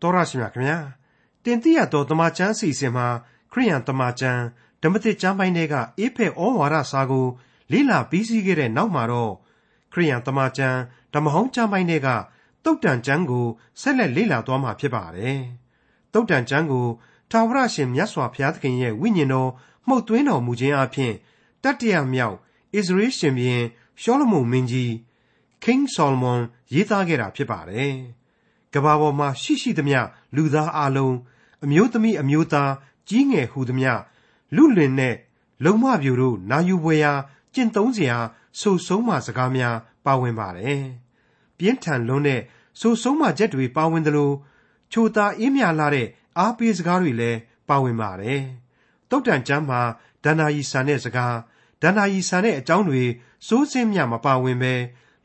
တော်ရရှိမြခင်ဗျာတင်တိရတော်တမချန်းစီစဉ်မှာခရိယန်တမချန်းဓမ္မတိကျမ်းပိုင်းတွေကအေဖက်ဩဝါဒစာကိုလေ့လာပြီးစီးခဲ့တဲ့နောက်မှာတော့ခရိယန်တမချန်းဓမ္မဟောင်းကျမ်းပိုင်းတွေကတုတ်တန်ကျမ်းကိုဆက်လက်လေ့လာသွားမှာဖြစ်ပါတယ်တုတ်တန်ကျမ်းကိုထာဝရရှင်မြတ်စွာဘုရားသခင်ရဲ့ဝိညာဉ်တော်မှုတ်သွင်းတော်မူခြင်းအပြင်တတ္တရမြောက်ဣသရေလရှင်ဘုရင်ရှောလမုန်မင်းကြီး King Solomon ရေးသားခဲ့တာဖြစ်ပါတယ်။ ကဘာပေါ်မှာရှိရှိသမျှလူသားအလုံးအမျိုးသမီးအမျိုးသားကြီးငယ်ဟူသမျှလူလင်နဲ့လုံမပြူတို့နာယူပွဲရာကျင့်သုံးစရာဆိုဆုံးမစကားများပါဝင်ပါတယ်။ပြင်းထန်လွန်းတဲ့ဆိုဆုံးမချက်တွေပါဝင်သလိုချိုသာအေးမြလာတဲ့အားပေးစကားတွေလည်းပါဝင်ပါတယ်။တုတ်တန်ကျမ်းမှာဒန္နာယီဆန်တဲ့စကားဒန္နာယီဆန်တဲ့အကြောင်းတွေစိုးစင်းမြမပါဝင်ပဲ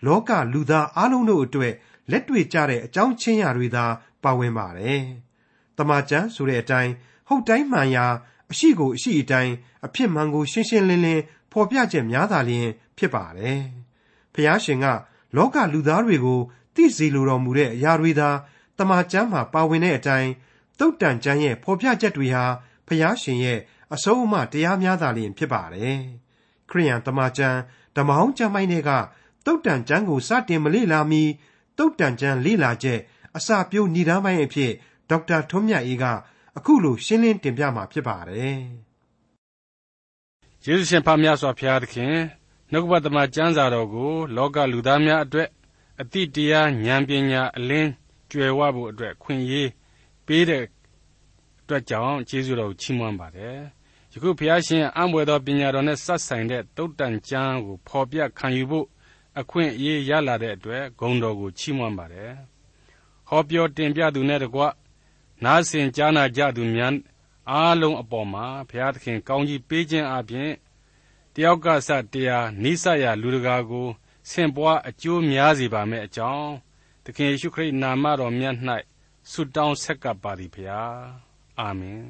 လောကလူသားအလုံးတို့အတွက် လက်တွေ့ကြတဲ့အကြောင်းချင်းရာတွေသာ ပါဝင်ပါတယ်။တမန်ကျမ်းဆိုတဲ့အတိုင်းဟုတ်တိုင်းမှန်ရာအရှိကိုအရှိအတိုင်းအဖြစ်မှန်ကိုရှင်းရှင်းလင်းလင်းဖော်ပြချက်များသာလျှင်ဖြစ်ပါတယ်။ဖျားရှင်က လောကလူသားတွေကိုသိစေလိုတော်မူတဲ့အရာတွေသာတမန်ကျမ်းမှာပါဝင်တဲ့အတိုင်းတုတ်တန်ကျမ်းရဲ့ဖော်ပြချက်တွေဟာဖျားရှင်ရဲ့အဆုံးအမတရားများသာလျှင်ဖြစ်ပါတယ်။ခရိယန်တမန်ကျမ်းဓမ္မဟောင်းကျမ်းပိုင်းတွေကတုတ်တန်ကျမ်းကိုစတင်မလေ့လာမီ တုတ်တန်ကျမ်းလေ့လာချက်အစာပြိုးဏ္ဍာပိုင်းအဖြစ်ဒေါက်တာထွန်းမြတ်အေးကအခုလိုရှင်းလင်းတင်ပြมาဖြစ်ပါတယ်။ယေရှုရှင်ဖခင်စွာဘုရားသခင်နှုတ်ကပတ်သမကျမ်းစာတော်ကို လောကလူသားများအတွက်အတိတရားဉာဏ်ပညာအလင်းကျွယ်ဝဖို့အတွက်ခွင့်ရေးပေးတဲ့အတွက်ကြောင့်ကျေးဇူးတော်ကိုချီးမွမ်းပါတယ်။ယခုဘုရားရှင်အံ့ဘွယ်သောပညာတော်နဲ့ဆက်ဆိုင်တဲ့တုတ်တန်ကျမ်းကိုဖော်ပြခံယူဖို့ အခွင့်အရေးရလာတဲ့အတွက်ဂုဏ်တော်ကိုချီးမွမ်းပါတယ်။ဟောပြောတင်ပြသူနဲ့တကွနားဆင်ကြားနာကြသူများအားလုံးအပေါ်မှာဘုရားသခင်ကောင်းကြီးပေးခြင်းအပြင်တယောက်ကစတရားနိစ္စရာလူတကာကိုဆင့်ပွားအကျိုးများစေပါမယ့်အကြောင်းသခင်ယေရှုခရစ်နာမတော်မြတ်၌ဆုတောင်းဆက်ကပ်ပါသည်ဖျားအာမင်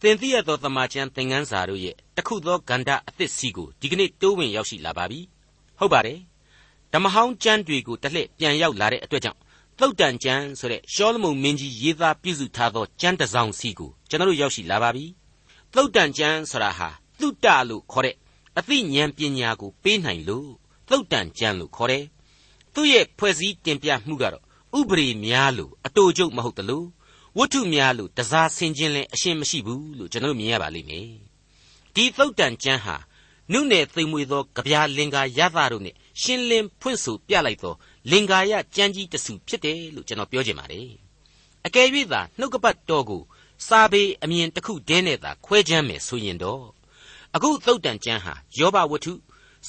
သင်သိရသောတမန်ကျန်သင်ခန်းစာတို့ရဲ့တခုသောဂန္ဓာအသစ်စီကိုဒီကနေ့တိုးဝင်ရောက်ရှိလာပါပြီ ဟုတ်ပါတယ်ဓမ္မဟောင်းကျမ်းတွေကိုတလှည့်ပြန်ရောက်လာတဲ့အတွက်ကြောင့်သုတ်တန်ကျမ်းဆိုတဲ့ရှောလမုန်မင်းကြီးရေးသားပြုစုထားသောကျမ်းတစ်စောင်စီကိုကျွန်တော်တို့ရောက်ရှိလာပါပြီသုတ်တန်ကျမ်းဆိုတာဟာသုတလို့ခေါ်တဲ့အသိဉာဏ်ပညာကိုပေးနိုင်လို့သုတ်တန်ကျမ်းလို့ခေါ်တယ်သူ့ရဲ့ဖွဲ့စည်းတင်ပြမှုကတော့ဥပရိများလို့အတူကျုပ်မဟုတ်တလို့ဝတ္ထုများလို့တစားဆင်ခြင်းလဲအရှင်းမရှိဘူးလို့ကျွန်တော်မြင်ရပါလိမ့်မယ်ဒီသုတ်တန်ကျမ်းဟာ နုနယ်သိမ်မွေသောကြပြာလင်္ကာရသတို့နဲ့ရှင်းလင်းဖွင့်ဆိုပြလိုက်သောလင်္ကာရကြမ်းကြီးတစုဖြစ်တယ်လို့ကျွန်တော်ပြောချင်ပါတယ်အကယ်၍သာနှုတ်ကပတ်တော်ကိုစာပေအမြင်တစ်ခုတည်းနဲ့သာခွဲခြမ်းမယ်ဆိုရင်တော့အခုသုတ်တန်ကျမ်းဟာယောဘဝတ္ထု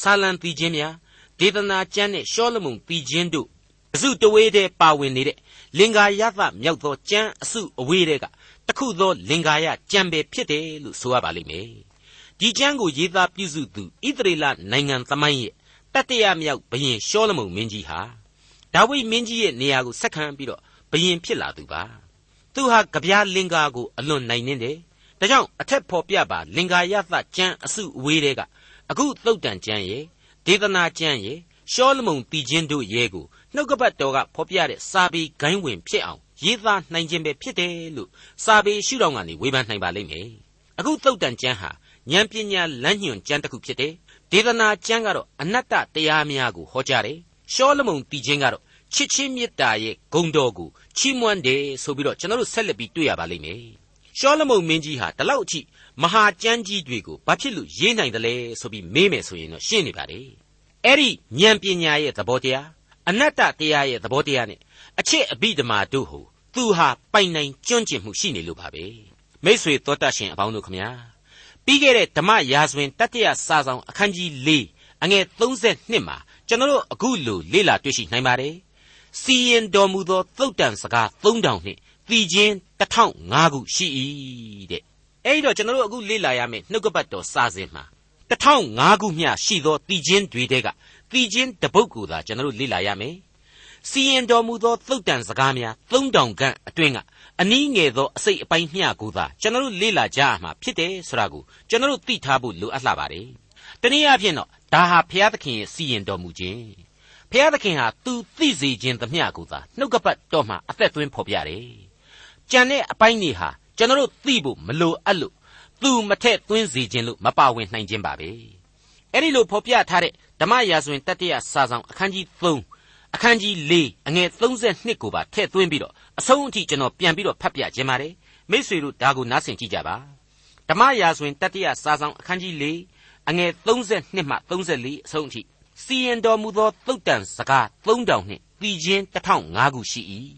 ဆာလံတီချင်းများဒေသနာကျမ်းနဲ့ရှောလမုန်တီချင်းတို့အစုတဝေးတဲ့ပါဝင်နေတဲ့လင်္ကာရသမြောက်သောကျမ်းအစုအဝေးတဲ့ကတခုသောလင်္ကာရကျမ်းပဲဖြစ်တယ်လို့ဆိုရပါလိမ့်မယ် ဒီကျမ်းကိုရေးသားပြုစုသူဣသရေလနိုင်ငံသမိုင်းရဲ့တတရမြောက်ဘရင်ရှောလမုန်မင်းကြီးဟာဒါဝိမင်းကြီးရဲ့နေရာကိုဆက်ခံပြီးတော့ဘရင်ဖြစ်လာသူပါသူဟာကြပြားလင်္ကာကိုအလွန်နိုင်နှင်းတယ်ဒါကြောင့်အထက်ဖော်ပြပါလင်္ကာယသကျမ်းအစုအဝေးတွေကအခုသုတ်တန်ကျမ်းရဲ့ဒေသနာကျမ်းရဲ့ရှောလမုန်တီချင်းတို့ရဲ့ကိုနှုတ်ကပတ်တော်ကဖော်ပြတဲ့စာပေဂိုင်းဝင်ဖြစ်အောင်ရေးသားနိုင်ခြင်းပဲဖြစ်တယ်လို့စာပေရှုထောင့်ကနေဝေဖန်နိုင်ပါလိမ့်မယ်အခုသုတ်တန်ကျမ်းဟာ ဉာဏ်ပညာလမ်းညွှန်ကျမ်းတစ်ခုဖြစ်တယ်ဒေသနာကျမ်းကတော့အနတ္တတရားများကိုဟောကြားတယ်ရှောလမုန်တီချင်းကတော့ချစ်ချင်းမေတ္တာရဲ့ဂုဏ်တော်ကိုချီးမွမ်းတယ်ဆိုပြီးတော့ကျွန်တော်တို့ဆက်လက်ပြီးတွေ့ရပါလိမ့်မယ်ရှောလမုန်မင်းကြီးဟာဒီလောက်အထိမဟာကျမ်းကြီးတွေကိုဘာဖြစ်လို့ရေးနိုင်တယ်လဲဆိုပြီးမေးမယ်ဆိုရင်တော့ရှင်းနေပါလေအဲ့ဒီဉာဏ်ပညာရဲ့သဘောတရားအနတ္တတရားရဲ့သဘောတရားနဲ့အချစ်အဘိဓမ္မာတို့ဟုသူဟာပိုင်နိုင်ကျွန့်ကျင်မှုရှိနေလို့ပါပဲမိษွေတော်တတ်ရှင်အပေါင်းတို့ခမညာ ပြီးခဲ့တဲ့ဓမ္မရာဇဝင်တတိယစာဆောင်အခန်းကြီး၄အငယ်32မှာကျွန်တော်တို့အခုလိုလေ့လာတွေ့ရှိနိုင်ပါတယ်စီရင်တော်မူသောသုတ်တန်စကား3000နှင့်သီချင်း1005ခုရှိ၏တဲ့အဲ့တော့ကျွန်တော်တို့အခုလေ့လာရမယ့်နှုတ်ကပတ်တော်စာစဉ်မှာ1005ခုမျှရှိသောသီချင်းတွေတဲကသီချင်းတပုတ်ကိုသာကျွန်တော်တို့လေ့လာရမယ်စီရင်တော်မူသောသုတ်တန်စကားများ3000ခန့်အတွင်းက အနည်းငယ်သောအစိတ်အပိုင်းမျှကိုသာကျွန်တော်တို့လေ့လာကြရမှာဖြစ်တယ်ဆိုတာကိုကျွန်တော်တို့သိထားဖို့လိုအပ်လာပါတယ်တနည်းအားဖြင့်တော့ဒါဟာဘုရားသခင်ရဲ့စီရင်တော်မူခြင်းဖျားသခင်ဟာသူသိစေခြင်းသမျှကိုသာနှုတ်ကပတ်တော်မှာအသက်သွင်းဖော်ပြတယ်။ကြံတဲ့အပိုင်းတွေဟာကျွန်တော်တို့သိဖို့မလိုအပ်လို့သူမထက်သွင်းစေခြင်းလို့မပါဝင်နိုင်ခြင်းပါပဲ။အဲ့ဒီလိုဖော်ပြထားတဲ့ဓမ္မရာဇဝင်တတိယစာဆောင်အခန်းကြီး3 အခန်းကြီး4အငယ်32ကိုပါထည့်သွင်းပြီးတော့အဆုံးအထိကျွန်တော်ပြန်ပြီးတော့ဖတ်ပြခြင်းပါတယ်။မိษွေတို့ဒါကိုနားဆင်ကြည့်ကြပါ။ဓမ္မရာဇဝင်တတိယစာဆောင်အခန်းကြီး4အငယ်32မှ34အဆုံးအထိစီရင်တော်မူသောသုတ်တန်စကား3000နှင့်ပြည်ချင်း1005ခုရှိ၏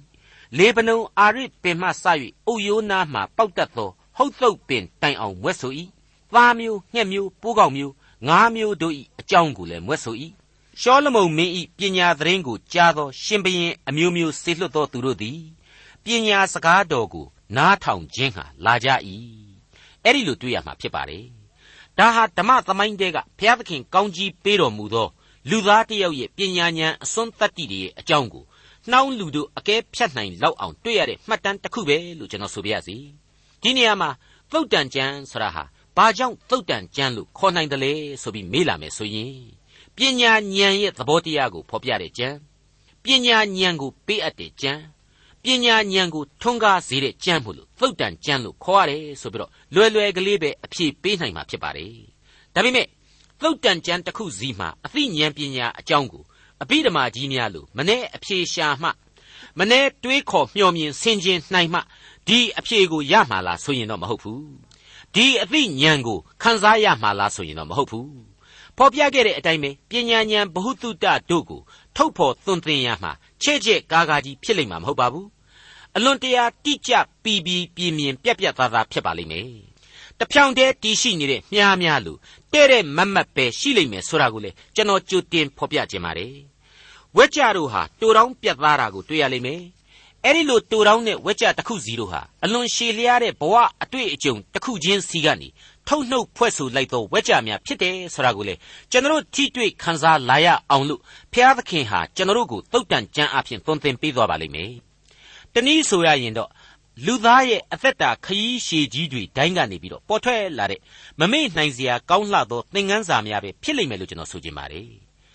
လေဗနုန်အာရစ်ပင်မှစ၍အုတ်ရိုးနားမှပေါက်တတ်သောဟုတ်သုတ်ပင်တိုင်အောင်မွဲ့ဆို၏သားမျိုးငှက်မျိုးပိုးကောင်မျိုးငါးမျိုးတို့၏အကြောင်းကိုလည်းမွဲ့ဆို၏ ရှောလမုန်မင်း၏ပညာသတင်းကိုကြားသော ရှင်ဘရင်အမျိုးမျိုးဆေလွတ်သောသူတို့သည်ပညာစကားတော်ကို နားထောင်ခြင်းဟာလာကြ၏အဲ့ဒီလိုတွေ့ရမှာဖြစ်ပါတယ်ဒါဟာဓမ္မသမိုင်းတဲကဘုရားသခင်ကောင်းကြီးပေးတော်မူသောလူသားတစ်ယောက်ရဲ့ပညာဉာဏ်အစွန်းတတ္တိတွေရဲ့အကြောင်းကိုနှောင်းလူတို့အကဲဖြတ်နိုင်လောက်အောင်တွေ့ရတဲ့မှတ်တမ်းတစ်ခုပဲလို့ကျွန်တော်ဆိုပြရစီဒီနေရာမှာသုတ်တန်ကျမ်းဆိုတာဟာဘာကြောင့်သုတ်တန်ကျမ်းလို့ခေါ်နိုင်တယ်လဲဆိုပြီးမေးလာမယ်ဆိုရင် ပညာဉာဏ်ရဲ့သဘောတရားကိုဖော်ပြတဲ့ကျမ်းပညာဉာဏ်ကိုပေးအပ်တဲ့ကျမ်းပညာဉာဏ်ကိုထွန်းကားစေတဲ့ကျမ်းမို့လို့သုတ်တန်ကျမ်းလို့ခေါ်ရတယ်ဆိုပြီးတော့လွယ်လွယ်ကလေးပဲအဖြေပေးနိုင်မှာဖြစ်ပါတယ်ဒါပေမဲ့သုတ်တန်ကျမ်းတစ်ခုစီမှာအသိဉာဏ်ပညာအကြောင်းကိုအဘိဓမ္မာကြီးများလို့မနေ့အဖြေရှာမှမနေ့တွေးခေါ်မျှော်မြင်ဆင်ခြင်နိုင်မှဒီအဖြေကိုရမှာလားဆိုရင်တော့မဟုတ်ဘူးဒီအသိဉာဏ်ကိုခံစားရမှာလားဆိုရင်တော့မဟုတ်ဘူး ဖော်ပြခဲ့တဲ့အတိုင်းပဲပညာဉာဏ်ဘ ഹു တုတတို့ကိုထုတ်ဖော်သွန်သင်ရမှာချဲ့ချဲ့ကားကားကြီးဖြစ်လိမ့်မှာမဟုတ်ပါဘူးအလွန်တရာတိကျပီပီပြင်းပြင်းပြက်ပြက်သားသားဖြစ်ပါလိမ့်မယ်တဖြောင်တည်းတည်ရှိနေတဲ့မြားများလို့တဲ့တဲ့မတ်မတ်ပဲရှိလိမ့်မယ်ဆိုတာကိုလေကျွန်တော်ကြိုတင်ဖော်ပြခြင်းပါတယ်ဝက်ကြတို့ဟာတူတောင်းပြတ်သားတာကိုတွေ့ရလိမ့်မယ်အဲ့ဒီလိုတူတောင်းတဲ့ဝက်ကြတစ်ခုစီတို့ဟာအလွန်ရှည်လျားတဲ့ဘဝအတွေ့အကြုံတစ်ခုချင်းစီကနေ ထုတ်နှုတ်ဖွဲ့ဆိုလိုက်သောဝက်ကြများဖြစ်တယ်ဆိုတာကိုလေကျွန်တော်ထိတွေ့ခန်းစားလာရအောင်လို့ဖျားသခင်ဟာကျွန်တော်ကိုတုတ်တန်ကြမ်းအဖြစ်သွန်သင်ပေးသွားပါလိမ့်မယ်တနည်းဆိုရရင်တော့လူသားရဲ့အသက်တာခရီးရှည်ကြီးတွေတိုင်းကနေပြီးတော့ပေါ်ထွက်လာတဲ့မမေ့နိုင်စရာကောင်းလှသောသင်ခန်းစာများပဲဖြစ်လိမ့်မယ်လို့ကျွန်တော်ဆိုချင်ပါတယ်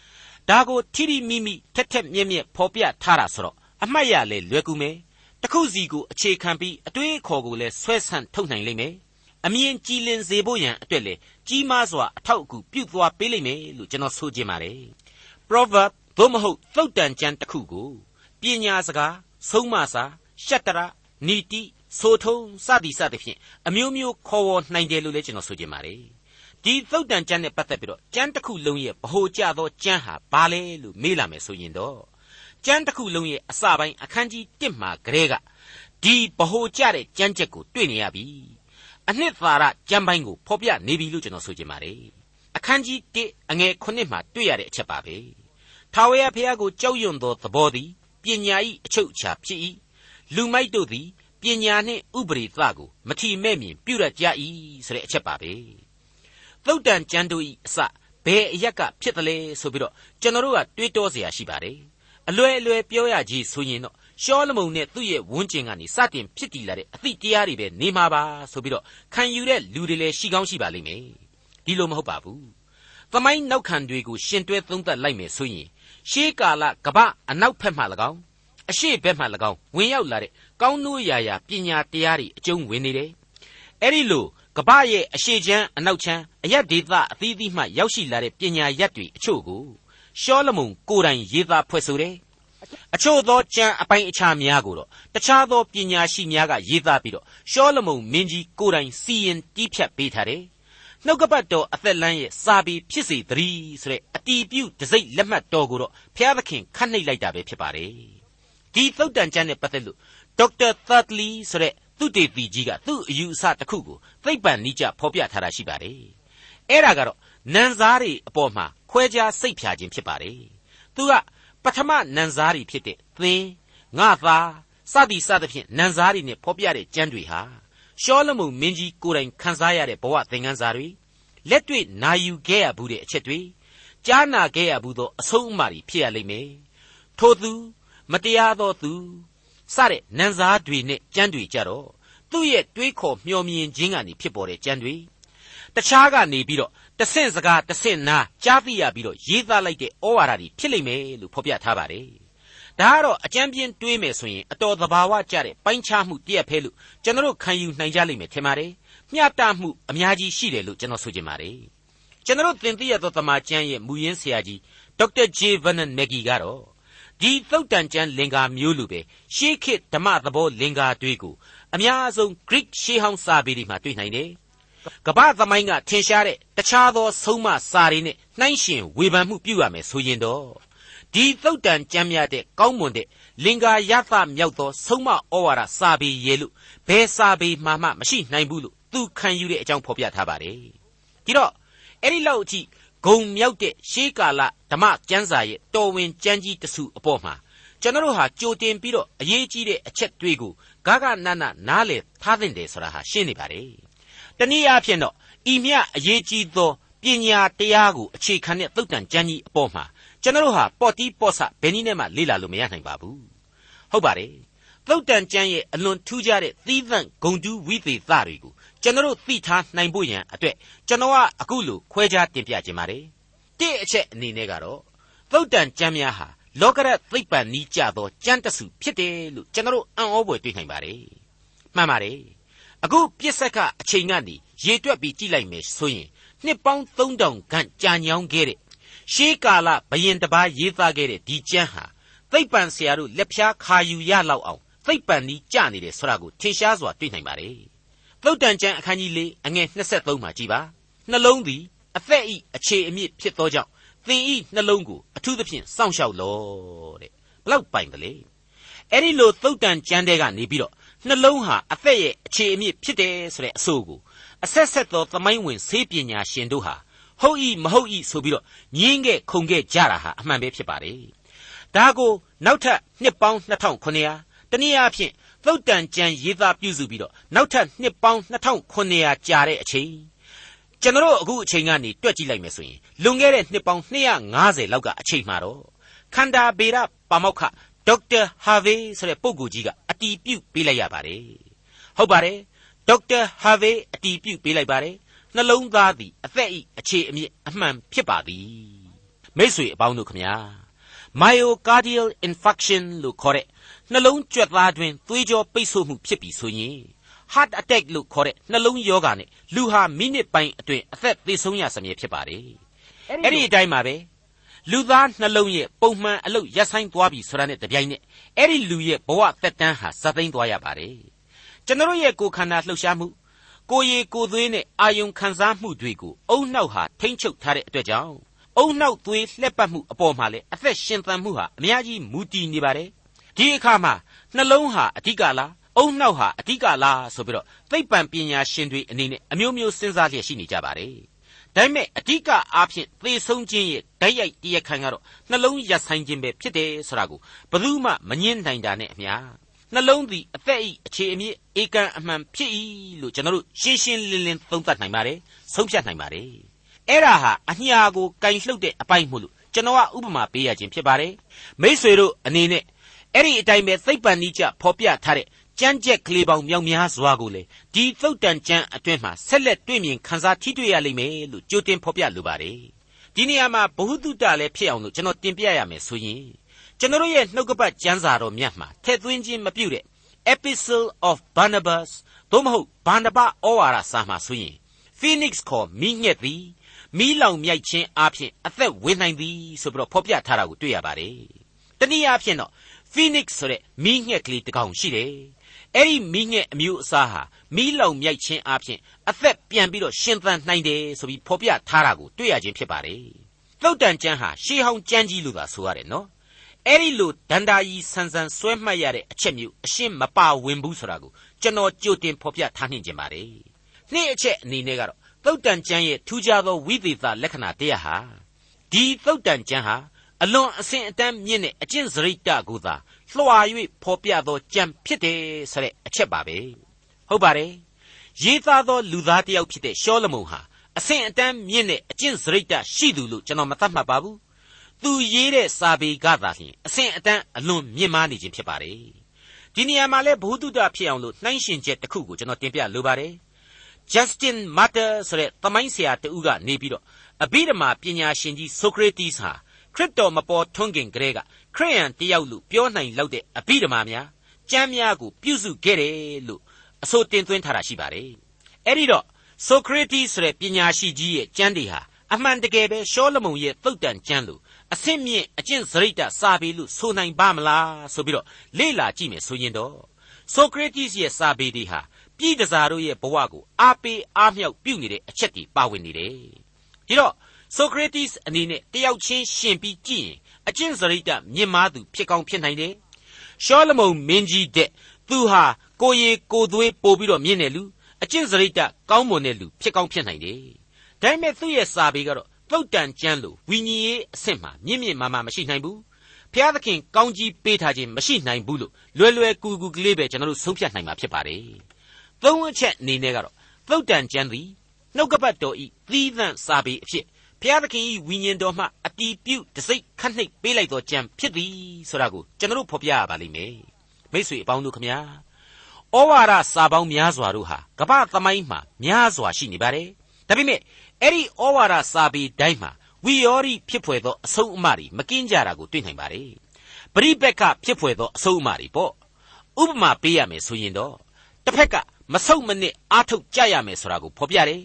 ။ဒါကိုထိထိမိမိထက်ထက်မြက်မြက်ဖော်ပြထားတာဆိုတော့အမှတ်ရလေလွယ်ကူမယ်။တခုစီကိုအခြေခံပြီးအတွေးအခေါ်ကိုလည်းဆွဲဆန့်ထုတ်နိုင်လိမ့်မယ်။ အမြင်ကြည်လင်စေဖို့ရန်အတွက်လေကြီးမားစွာအထောက်အကူပြုသွားပေးလိမ့်မယ်လို့ကျွန်တော်ဆိုချင်ပါတယ်။ Proverb သို့မဟုတ်သုတ်တန်ကျမ်းတစ်ခုကိုပညာစကားဆုံးမစာရှတရနီတိဆိုထုံးစသည်စသဖြင့်အမျိုးမျိုးခေါ်ဝေါ်နိုင်တယ်လို့လည်းကျွန်တော်ဆိုချင်ပါတယ်ဒီသုတ်တန်ကျမ်းနဲ့ပတ်သက်ပြီးတော့ကျမ်းတစ်ခုလုံးရဲ့ဗဟိုကျသောကျမ်းဟာဘာလဲလို့မေးလာမယ်ဆိုရင်တော့ကျမ်းတစ်ခုလုံးရဲ့အစပိုင်းအခန်းကြီး1မှာကလေးကဒီဗဟိုကျတဲ့ကျမ်းချက်ကိုတွေ့နေရပြီ အနှစ်သာရကျမ်းပိုင်းကိုဖော်ပြနေပြီလို့ကျွန်တော်ဆိုချင်ပါတယ်အခန်းကြီး1အငယ်9မှာတွေ့ရတဲ့အချက်ပါပဲထာဝရဘုရားကိုကြောက်ရွံ့သောသဘောသည်ပညာ၏အချုပ်အခြာဖြစ်၏လူမိုက်တို့သည်ပညာနှင့်ဥပရိသကိုမထီမဲ့မြင်ပြုရကြ၏ဆိုတဲ့အချက်ပါပဲသုတ်တန်ကျမ်းတို့၏အစဘယ်အရက်ကဖြစ်တယ်လဲဆိုပြီးတော့ကျွန်တော်တို့ကတွေးတောเสียရှိပါတယ်အလွယ်အလွယ်ပြောရကြီးဆိုရင်တော့ ရှောလမုန်နဲ့သူ့ရဲ့ဝန်းကျင်ကနေစတင်ဖြစ်တည်လာတဲ့အသည့်တရားတွေပဲနေမှာပါဆိုပြီးတော့ခံယူတဲ့လူတွေလည်းရှိကောင်းရှိပါလိမ့်မယ်ဒီလိုမဟုတ်ပါဘူးသမိုင်းနောက်ခံတွေကိုရှင်တွဲသုံးသပ်လိုက်မယ်ဆိုရင်ရှေးကာလကပအနောက်ဖက်မှ၎င်းအရှိဘက်မှ၎င်းဝင်ရောက်လာတဲ့ကောင်းနိုးရာရာပညာတရားတွေအကျုံးဝင်နေတယ်။အဲ့ဒီလိုကပ္ပရဲ့အရှိချမ်းအနောက်ချမ်းအယက်ဒေသအသီးသီးမှရောက်ရှိလာတဲ့ပညာရက်တွေအချို့ကိုရှောလမုန်ကိုယ်တိုင်ရေးသားဖွဲ့ဆိုတယ်။ အချို့သောကျမ်းအပိုင်းအခြားများကိုတော့တခြားသောပညာရှိများကရေးသားပြီးတော့ရှောလမုန်မင်းကြီးကိုယ်တိုင်စီရင်တီးဖြတ်ပေးထားတယ်။နှုတ်ကပတ်တော်အသက်လမ်းရဲ့စာပေဖြစ်စေတည်းဆိုတဲ့အတီးပြုတ်တစိမ့်လက်မှတ်တော်ကိုတော့ဘုရားသခင်ခတ်နှိပ်လိုက်တာပဲဖြစ်ပါတယ်။ဒီသုတ်တန်ကျမ်းနဲ့ပတ်သက်လို့ဒေါက်တာသတ်လီဆိုတဲ့သူတေသီကြီးကသူ့အယူအဆတစ်ခုကိုသိပ္ပံနိကျဖော်ပြထားတာရှိပါတယ်။အဲ့ဒါကတော့နန်စားတွေအပေါ်မှာခွဲခြားစိတ်ဖြာခြင်းဖြစ်ပါတယ်။သူက ပထမနန်စားတွေဖြစ်တဲ့သင်ငါသားစသည်စသဖြင့်နန်စားတွေနဲ့ဖော်ပြတဲ့ကျမ်းတွေဟာရှောလမုန်မင်းကြီးကိုယ်တိုင်ခန်းစားရတဲ့ဘဝသင်ခန်းစာတွေလက်တွေ့နာယူခဲ့ရဘူးတဲ့အချက်တွေကြားနာခဲ့ရဘူးသောအဆုံးအမတွေဖြစ်ရလိမ့်မယ်။ထို့သူမတရားသောသူစတဲ့နန်းစားတွေနဲ့ကြမ်းတွေကြတော့သူ့ရဲ့တွေးခေါ်မျှော်မြင်ခြင်းကနေဖြစ်ပေါ်တဲ့ကြမ်းတွေတခြားကနေပြီးတော့ တတဆင့်စကားတဆင့်နာကြားသိရပြီးတော့ရေးသားလိုက်တဲ့ဩဝါဒတွေဖြစ်လိမ့်မယ်လို့ဖော်ပြထားပါတယ်ဒါကတော့အကြံပြင်းတွေးမယ်ဆိုရင်အတော်သဘာဝကျတဲ့ပိုင်းခြားမှုတည့်ရဖဲလို့ကျွန်တော်ခံယူနိုင်ကြလိမ့်မယ်ထင်ပါတယ်မျှတမှုအများကြီးရှိတယ်လို့ကျွန်တော်ဆိုချင်ပါတယ်ကျွန်တော်သင်သိရသောသမာကျမ်းရဲ့မူရင်းဆရာကြီးဒေါက်တာဂျေဗန်နန်မက်ဂီကတော့ဒီသုတ်တန်ကျမ်းလင်္ကာမျိုးလိုပဲရှေးခေတ်ဓမ္မသဘောလင်္ကာတွေကိုအများဆုံး Greek ရှေးဟောင်းစာပေတွေမှာတွေ့နိုင်တယ် ကမ္ဘာသမိုင်းကထင်ရှားတဲ့တခြားသောဆုံးမစာတွေနဲ့နှိုင်းယှဉ်ဝေဖန်မှုပြုရမယ်ဆိုရင်တော့ဒီသုတ်တန်ကြမ်းမြတဲ့ကောင်းမွန်တဲ့လင်္ကာယသမြောက်သောဆုံးမဩဝါဒစာပေရဲ့လို့ဘယ်စာပေမှမှမရှိနိုင်ဘူးလို့သူခံယူတဲ့အကြောင်းဖော်ပြထားပါတယ်ဒီတော့အဲ့ဒီလောက်အထိဂုံမြောက်တဲ့ရှေးကာလဓမ္မကျမ်းစာရဲ့တော်ဝင်ကျမ်းကြီးတစုအပေါ်မှာကျွန်တော်တို့ဟာကြိုတင်ပြီးတော့အရေးကြီးတဲ့အချက်တွေကိုဂဂနနနားလေထားသင့်တယ်ဆိုတာဟာရှင်းနေပါတယ် တနည်းအားဖြင့်တော့ဤမြအရေးကြီးသောပညာတရားကိုအခြေခံတဲ့သုတ်တန်ကျမ်းကြီးအပေါ်မှာကျွန်တော်တို့ဟာပေါ့တီးပေါ့ဆဘယ်နည်းနဲ့မှလေ့လာလို့မရနိုင်ပါဘူးဟုတ်ပါတယ်သုတ်တန်ကျမ်းရဲ့အလွန်ထူးခြားတဲ့သီးသန့်ဂုံတူးဝိသေသတွေကိုကျွန်တော်သိထားနိုင်ဖို့ရန်အတွက်ကျွန်တော်ကအခုလိုခွဲခြားတင်ပြခြင်းပါတယ်တစ်အချက်အနေနဲ့ကတော့သုတ်တန်ကျမ်းများဟာလောကရသိပ္ပံနီးကြသောကျမ်းတစုဖြစ်တယ်လို့ကျွန်တော်အံ့ဩဖွယ်တွေ့နိုင်ပါတယ်မှန်ပါတယ် အခုပြစ်ဆက်ကအချိန်ကနေရေတွက်ပြီးကြည့်လိုက်မယ်ဆိုရင်နှစ်ပေါင်း3000ခန့်ကြာညောင်းခဲ့တဲ့ရှေးကာလဘယင်တပားရေးသားခဲ့တဲ့ဒီကျမ်းဟာသိပ္ပံဆရာတို့လက်ဖြားခါယူရလောက်အောင်သိပ္ပံနီးကြနေတယ်ဆိုတာကိုထင်ရှားစွာတွေ့နိုင်ပါတယ်သုတ်တန်ကျမ်းအခန်းကြီး၄အငယ်23မှာကြည်ပါနှလုံးသည်အသက်ဤအခြေအမြစ်ဖြစ်သောကြောင့်သင်ဤနှလုံးကိုအထူးသဖြင့်စောင့်ရှောက်လောတဲ့ဘလောက်ပိုင်ကလေးအဲ့ဒီလိုသုတ်တန်ကျမ်းတဲကနေပြီးတော့ နှလုံးဟာအသက်ရဲ့အခြေအမြစ်ဖြစ်တယ်ဆိုတဲ့အဆိုကိုအဆက်ဆက်သောသမိုင်းဝင်ဆေးပညာရှင်တို့ဟာဟုတ်ဤမဟုတ်ဤဆိုပြီးတော့ညင်းခဲ့ခုန်ခဲ့ကြတာဟာအမှန်ပဲဖြစ်ပါတယ်ဒါကိုနောက်ထပ်နှစ်ပေါင်း2900တနည်းအားဖြင့်သုတ်တန်ကျမ်းရေးသားပြုစုပြီးတော့နောက်ထပ်နှစ်ပေါင်း2900ကြာတဲ့အချိန်ကျွန်တော်အခုအချိန်ကနေတွက်ကြည့်လိုက်မယ်ဆိုရင်လွန်ခဲ့တဲ့နှစ်ပေါင်း250လောက်ကအချိန်မှာတော့ခန္ဓာဗေဒပါမောက္ခဒေါက်တာဟာဗေးဆိုတဲ့ပုဂ္ဂိုလ်ကြီးက အတီးပြုတ်ပေးလိုက်ရပါတယ်ဟုတ်ပါတယ်ဒေါက်တာဟာဗေးအတီးပြုတ်ပေးလိုက်ပါတယ်နှလုံးသားသည်အသက်ဤအခြေအမြစ်အမှန်ဖြစ်ပါသည်မိတ်ဆွေအပေါင်းတို့ခမညာ myocardial infarction လို့ခေါ်တဲ့နှလုံးကြွက်သားတွင်သွေးကြောပိတ်ဆို့မှုဖြစ်ပြီးဆိုရင် heart attack လို့ခေါ်တဲ့နှလုံးရောဂါနဲ့လူဟာမိနစ်ပိုင်းအတွင်းအသက်သေဆုံးရစမြဲဖြစ်ပါတယ်အဲ့ဒီအတိုင်းပါပဲ လူသားနှလုံးရဲ့ပုံမှန်အလုပ်ရပ်ဆိုင်သွားပြီဆိုတာနဲ့တပြိုင်နက်အဲ့ဒီလူရဲ့ဘဝသက်တမ်းဟာဇသိမ်းသွားရပါတယ်ကျွန်တော်ရဲ့ကိုယ်ခန္ဓာလှုပ်ရှားမှုကိုယ်ရည်ကိုယ်သွေးနဲ့အာယုံခံစားမှုတွေကိုအုံနောက်ဟာထိမ့်ချုပ်ထားတဲ့အတွက်ကြောင့်အုံနောက်သွေးလှက်ပတ်မှုအပေါ်မှာလည်းအသက်ရှင်သန်မှုဟာအများကြီးမူတည်နေပါတယ်ဒီအခါမှာနှလုံးဟာအဓိကလားအုံနောက်ဟာအဓိကလားဆိုပြီးတော့သိပ္ပံပညာရှင်တွေအနေနဲ့အမျိုးမျိုးစဉ်းစားလျက်ရှိနေကြပါတယ် ဒါပေမဲ့အဓိကအားဖြင့်သေဆုံးခြင်းရဲ့ဓာတ်ရိုက်တရားခံကတော့နှလုံးရပ်ဆိုင်ခြင်းပဲဖြစ်တယ်ဆိုတာကိုဘယ်သူမှမငြင်းနိုင်တာနဲ့အမျှနှလုံးသည်အသက်ဤအခြေအမြစ်ဧကန်အမှန်ဖြစ်၏လို့ကျွန်တော်တို့ရှင်းရှင်းလင်းလင်းသုံးသပ်နိုင်ပါတယ်ဆုံးဖြတ်နိုင်ပါတယ်အဲ့ဒါဟာအညာကိုကင်လှုပ်တဲ့အပိုင်းမို့လို့ကျွန်တော်ကဥပမာပေးရခြင်းဖြစ်ပါတယ်မိษွေတို့အနေနဲ့အဲ့ဒီအတိုင်းပဲသိပ္ပံနိကျဖော်ပြထားတဲ့ ကြမ်းကြက်ကလေးပေါင်းမြောက်များစွာကိုလေဒီသုတ်တန်ကျမ်းအတွင်းမှာဆက်လက်တွေ့မြင်ခန်းစားထိတွေ့ရလိမ့်မယ်လို့ကြိုတင်ဖော်ပြလိုပါတယ်ဒီနေရာမှာဘ ഹു တုတလည်းဖြစ်အောင်လို့ကျွန်တော်တင်ပြရမယ်ဆိုရင်ကျွန်တော်ရဲ့နှုတ်ကပတ်ကျမ်းစာတော်မြတ်မှာထည့်သွင်းခြင်းမပြုတဲ့ Epistle of Barnabas သို့မဟုတ်ဘာနဘဩဝါဒစာမှာဆိုရင် Phoenix ခေါ်မိညက်သည်မိလောင်မြိုက်ခြင်းအပြင်အသက်ဝင်နိုင်သည်ဆိုပြီးတော့ဖော်ပြထားတာကိုတွေ့ရပါတယ်တနည်းအားဖြင့်တော့ Phoenix ဆိုတဲ့မိညက်ကလေးတစ်ကောင်ရှိတယ် အဲ့ဒီမိညက်အမျိုးအစားဟာမိလောင်မြိုက်ခြင်းအပြင်အသက်ပြန်ပြီးတော့ရှင်သန်နိုင်တယ်ဆိုပြီးဖော်ပြထားတာကိုတွေ့ရခြင်းဖြစ်ပါတယ်သုတ်တန်ကျမ်းဟာရှေးဟောင်းကျမ်းကြီးလို့သာဆိုရတယ်နော်အဲ့ဒီလိုဒန္တာကြီးဆန်ဆန်ဆွဲမှတ်ရတဲ့အချက်မျိုးအရှင်းမပါဝင်ဘူးဆိုတာကိုကျွန်တော်ကြိုတင်ဖော်ပြထားနှင်ခြင်းပါတယ်နှစ်အချက်အနေနဲ့ကတော့သုတ်တန်ကျမ်းရဲ့ထူးခြားသောဝိသေသလက္ခဏာတရားဟာဒီသုတ်တန်ကျမ်းဟာအလွန်အဆင့်အတန်းမြင့်တဲ့အကျင့်စရိတ်တကိုသာ လွှာ၍ဖော်ပြသောကြံဖြစ်တယ်ဆိုတဲ့အချက်ပါပဲဟုတ်ပါတယ်ရေးသားသောလူသားတစ်ယောက်ဖြစ်တဲ့ရှောလမုန်ဟာအဆင့်အတန်းမြင့်တဲ့အကျင့်စရိတ်တရှိသူလို့ကျွန်တော်မသတ်မှတ်ပါဘူးသူရေးတဲ့စာပေကသာလျှင်အဆင့်အတန်းအလွန်မြင့်မားနေခြင်းဖြစ်ပါတယ်ဒီနေရာမှာလဲဘုဟုတုတဖြစ်အောင်လို့နှိုင်းရှင်ချက်တစ်ခုကိုကျွန်တော်တင်ပြလိုပါတယ် Justin Martyr ဆိုတဲ့သမိုင်းဆရာတဦးကနေပြီးတော့အဘိဓမ္မာပညာရှင်ကြီး Socrates ဟာ ခရစ်တော်မပေါ်ထွန်းခင်ကတည်းကခရိယန်တယောက်လို့ပြောနိုင်လောက်တဲ့အဘိဓမ္မာများကျမ်းများကိုပြုစုခဲ့တယ်လို့အဆိုတင်သွင်းထားတာရှိပါတယ်။အဲ့ဒီတော့ Socrates ဆိုတဲ့ပညာရှိကြီးရဲ့ကျမ်းတွေဟာအမှန်တကယ်ပဲရှောလမုန်ရဲ့သုတ်တန်ကျမ်းလို့အဆင့်မြင့်အကျင့်စရိတ်တစာပေလို့ဆိုနိုင်ပါမလားဆိုပြီးတော့လေ့လာကြည့်မယ်ဆိုရင်တော့ Socrates ရဲ့စာပေတွေဟာပြည်တစားတို့ရဲ့ဘဝကိုအားပေးအားမြောက်ပြုနေတဲ့အချက်တွေပါဝင်နေတယ်။ဒီတော့ Socrates အနေနဲ့တယောက်ချင်းရှင်ပြီးကြည့်ရင်အကျင့်စရိတ်တမြင့်မားသူဖြစ်ကောင်းဖြစ်နိုင်တယ်။ရှောလမုန်မင်းကြီးတဲ့သူဟာကိုရီကိုသွေးပို့ပြီးတော့မြင့်တယ်လူအကျင့်စရိတ်တကောင်းမွန်တဲ့လူဖြစ်ကောင်းဖြစ်နိုင်တယ်။ဒါပေမဲ့သူ့ရဲ့စာပေကတော့သုတ်တန်ကျမ်းလို့ဝိညာဉ်ရေးအဆင့်မှာမြင့်မြင့်မားမားမရှိနိုင်ဘူး။ဖျားသခင်ကောင်းကြီးပေးထားခြင်းမရှိနိုင်ဘူးလို့လွယ်လွယ်ကူကူကလေးပဲကျွန်တော်တို့ဆုံးဖြတ်နိုင်မှာဖြစ်ပါတယ်။သုံးအချက်အနေနဲ့ကတော့သုတ်တန်ကျမ်းသည်နှုတ်ကပတ်တော်ဤသီးသန့်စာပေအဖြစ် ဖျားသခင်ဤဝိညာဉ်တော်မှအတီးပြုတ်တစိ့ခတ်နှိပ်ပေးလိုက်သောကြံဖြစ်သည်ဆိုတာကိုကျွန်တော်တို့ဖော်ပြရပါလိမ့်မယ်မိတ်ဆွေအပေါင်းတို့ခမညာဩဝါဒစာပေါင်းများစွာတို့ဟာကမ္ဘာသမိုင်းမှာများစွာရှိနေပါတယ်ဒါပေမဲ့အဲ့ဒီဩဝါဒစာပေတိုင်းမှာဝီယောရီဖြစ်ဖွယ်သောအဆုံးအမတွေမကင်းကြတာကိုတွေ့နိုင်ပါတယ်ပရိပက်ကဖြစ်ဖွယ်သောအဆုံးအမတွေပေါ့ဥပမာပေးရမယ်ဆိုရင်တော့တစ်ဖက်ကမဆုတ်မနစ်အားထုတ်ကြရမယ်ဆိုတာကိုဖော်ပြတယ်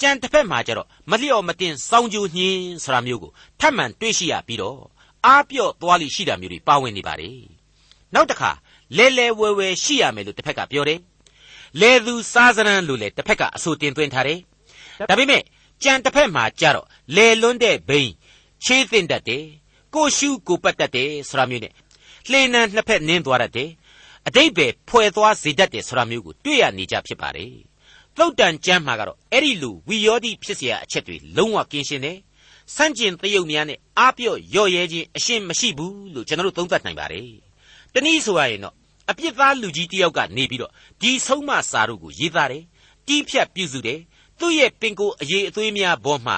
ကြံတစ်ဖက်မှာကျတော့မလျော့မတင်စောင်းကြိုးညင်းဆိုတာမျိုးကိုထပ်မံတွေ့ရှိရပြီးတော့အားပြော့သွားလိရှိတာမျိုးတွေပါဝင်နေပါတယ်နောက်တစ်ခါလဲလဲဝဲဝဲရှိရမယ်လို့တစ်ဖက်ကပြောတယ်လဲသူစားစရန်လို့လည်းတစ်ဖက်ကအဆိုတင်သွင်းထားတယ်ဒါပေမဲ့ကြံတစ်ဖက်မှာကျတော့လဲလွန်းတဲ့ဘိန်းချေးတင်တတ်တယ်ကိုရှုကိုပတ်တတ်တယ်ဆိုတာမျိုးနဲ့လှေနံနှစ်ဖက်နင်းသွားတတ်တယ်အတိတ်ပဲဖွဲ့သွားစေတတ်တယ်ဆိုတာမျိုးကိုတွေ့ရနေကြဖြစ်ပါတယ် သုတ်တန်ကျမ်းမှာကတော့အဲ့ဒီလူဝီယောတိဖြစ်เสียအချက်တွေလုံးဝကင်းရှင်းတယ်။စန့်ကျင်တယုတ်များနဲ့အားပြော့ရော့ရဲခြင်းအရှင်းမရှိဘူးလို့ကျွန်တော်တို့သုံးသပ်နိုင်ပါတယ်။တနည်းဆိုရရင်တော့အပြစ်သားလူကြီးတယောက်ကနေပြီးတော့ဒီဆုံးမစာတို့ကိုရေးသားတယ်။တီးဖြတ်ပြုစုတယ်။သူ့ရဲ့ပင်ကိုအရေးအသွေးများဘောမှာ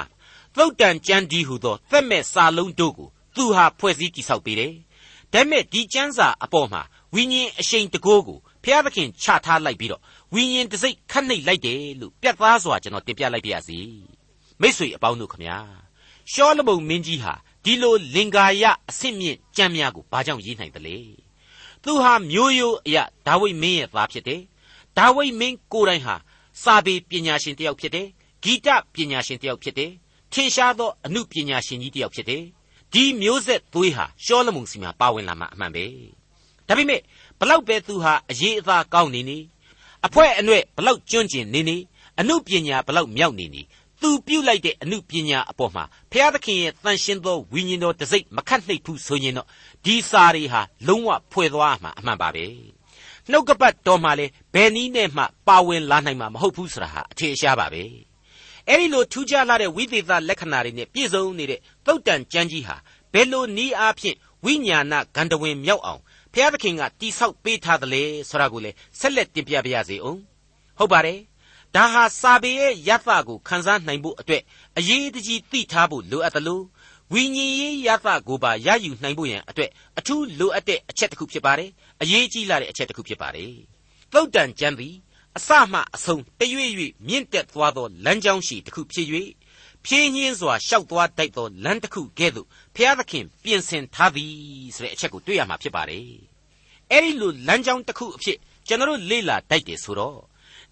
သုတ်တန်ကျမ်းဒီဟူသောသက်မဲ့စာလုံးတို့ကိုသူဟာဖွဲ့စည်းတိဆောက်ပေးတယ်။ဒါပေမဲ့ဒီကျမ်းစာအပေါ်မှာဝိညာဉ်အရှိန်တကိုးကိုဖျားသခင်ချထားလိုက်ပြီးတော့ ဝိညာဉ်တစိ့ခတ်နှိပ်လိုက်တယ်လို့ပြတ်သားစွာကျွန်တော်တင်ပြလိုက်ပါရစေမိษွေအပေါင်းတို့ခမညာရှောလမုန်မင်းကြီးဟာဒီလိုလင်္ကာယအဆင့်မြင့်ကြံများကိုဘာကြောင့်ရေးနိုင်သလဲသူဟာမျိုးရိုးအရာဒါဝိမင်းရဲ့သားဖြစ်တယ်ဒါဝိမင်းကိုယ်တိုင်ဟာစာပေပညာရှင်တယောက်ဖြစ်တယ်ဂီတပညာရှင်တယောက်ဖြစ်တယ်ထင်ရှားသောအမှုပညာရှင်ကြီးတယောက်ဖြစ်တယ်ဒီမျိုးဆက်သွေးဟာရှောလမုန်စီမှာပါဝင်လာမှာအမှန်ပဲဒါပေမဲ့ဘလောက်ပဲသူဟာအရေးအသားကောင်းနေနေ အဖွဲအနှဲ့ဘလောက်ကျွန့်ကျင်နေနေအမှုပညာဘလောက်မြောက်နေနေသူပြုတ်လိုက်တဲ့အမှုပညာအပေါ်မှာဘုရားသခင်ရဲ့တန်ရှင်းသောဝိညာဉ်တော်တစိ့မခတ်နှိပ်ဘူးဆိုရင်တော့ဒီစာတွေဟာလုံးဝဖွဲ့သွားမှာအမှန်ပါပဲနှုတ်ကပတ်တော်မှာလေဘယ်နည်းနဲ့မှပါဝင်လာနိုင်မှာမဟုတ်ဘူးဆိုတာဟာအထင်ရှားပါပဲအဲ့ဒီလိုထူးခြားလာတဲ့ဝိသေသလက္ခဏာတွေနဲ့ပြည့်စုံနေတဲ့သုတ်တန်ကျမ်းကြီးဟာဘယ်လိုနည်းအားဖြင့်ဝိညာဏဂန္ဓဝင်မြောက်အောင် ဖျားသခင်ကတိဆောက်ပေးထားတယ်လေဆိုတာကိုလည်းဆက်လက်တင်ပြပါရစေအောင်ဟုတ်ပါတယ်ဒါဟာစာပေရဲ့ယသကိုခန်းစားနိုင်ဖို့အတွက်အရေးတကြီးသိထားဖို့လိုအပ်တယ်လို့ဝိညာဉ်ရေးယသကိုပါရယူနိုင်ဖို့ရန်အတွက်အထူးလိုအပ်တဲ့အချက်တစ်ခုဖြစ်ပါတယ်အရေးကြီးလာတဲ့အချက်တစ်ခုဖြစ်ပါတယ်သုတ်တန်ကျမ်းသည်အစမှအဆုံးတရွေ့၍မြင့်တက်သွားသောလမ်းကြောင်းရှိတစ်ခုဖြစ်၍ ဖြင်းညင်းစွာရှောက်သွားတိုက်သောလမ်းတစ်ခုကဲ့သို့ဖျားသခင်ပြင်ဆင်ထားသည်ဆိုတဲ့အချက်ကိုတွေ့ရမှာဖြစ်ပါတယ်။အဲဒီလိုလမ်းကြောင်းတစ်ခုအဖြစ်ကျွန်တော်လေ့လာတိုက်တယ်ဆိုတော့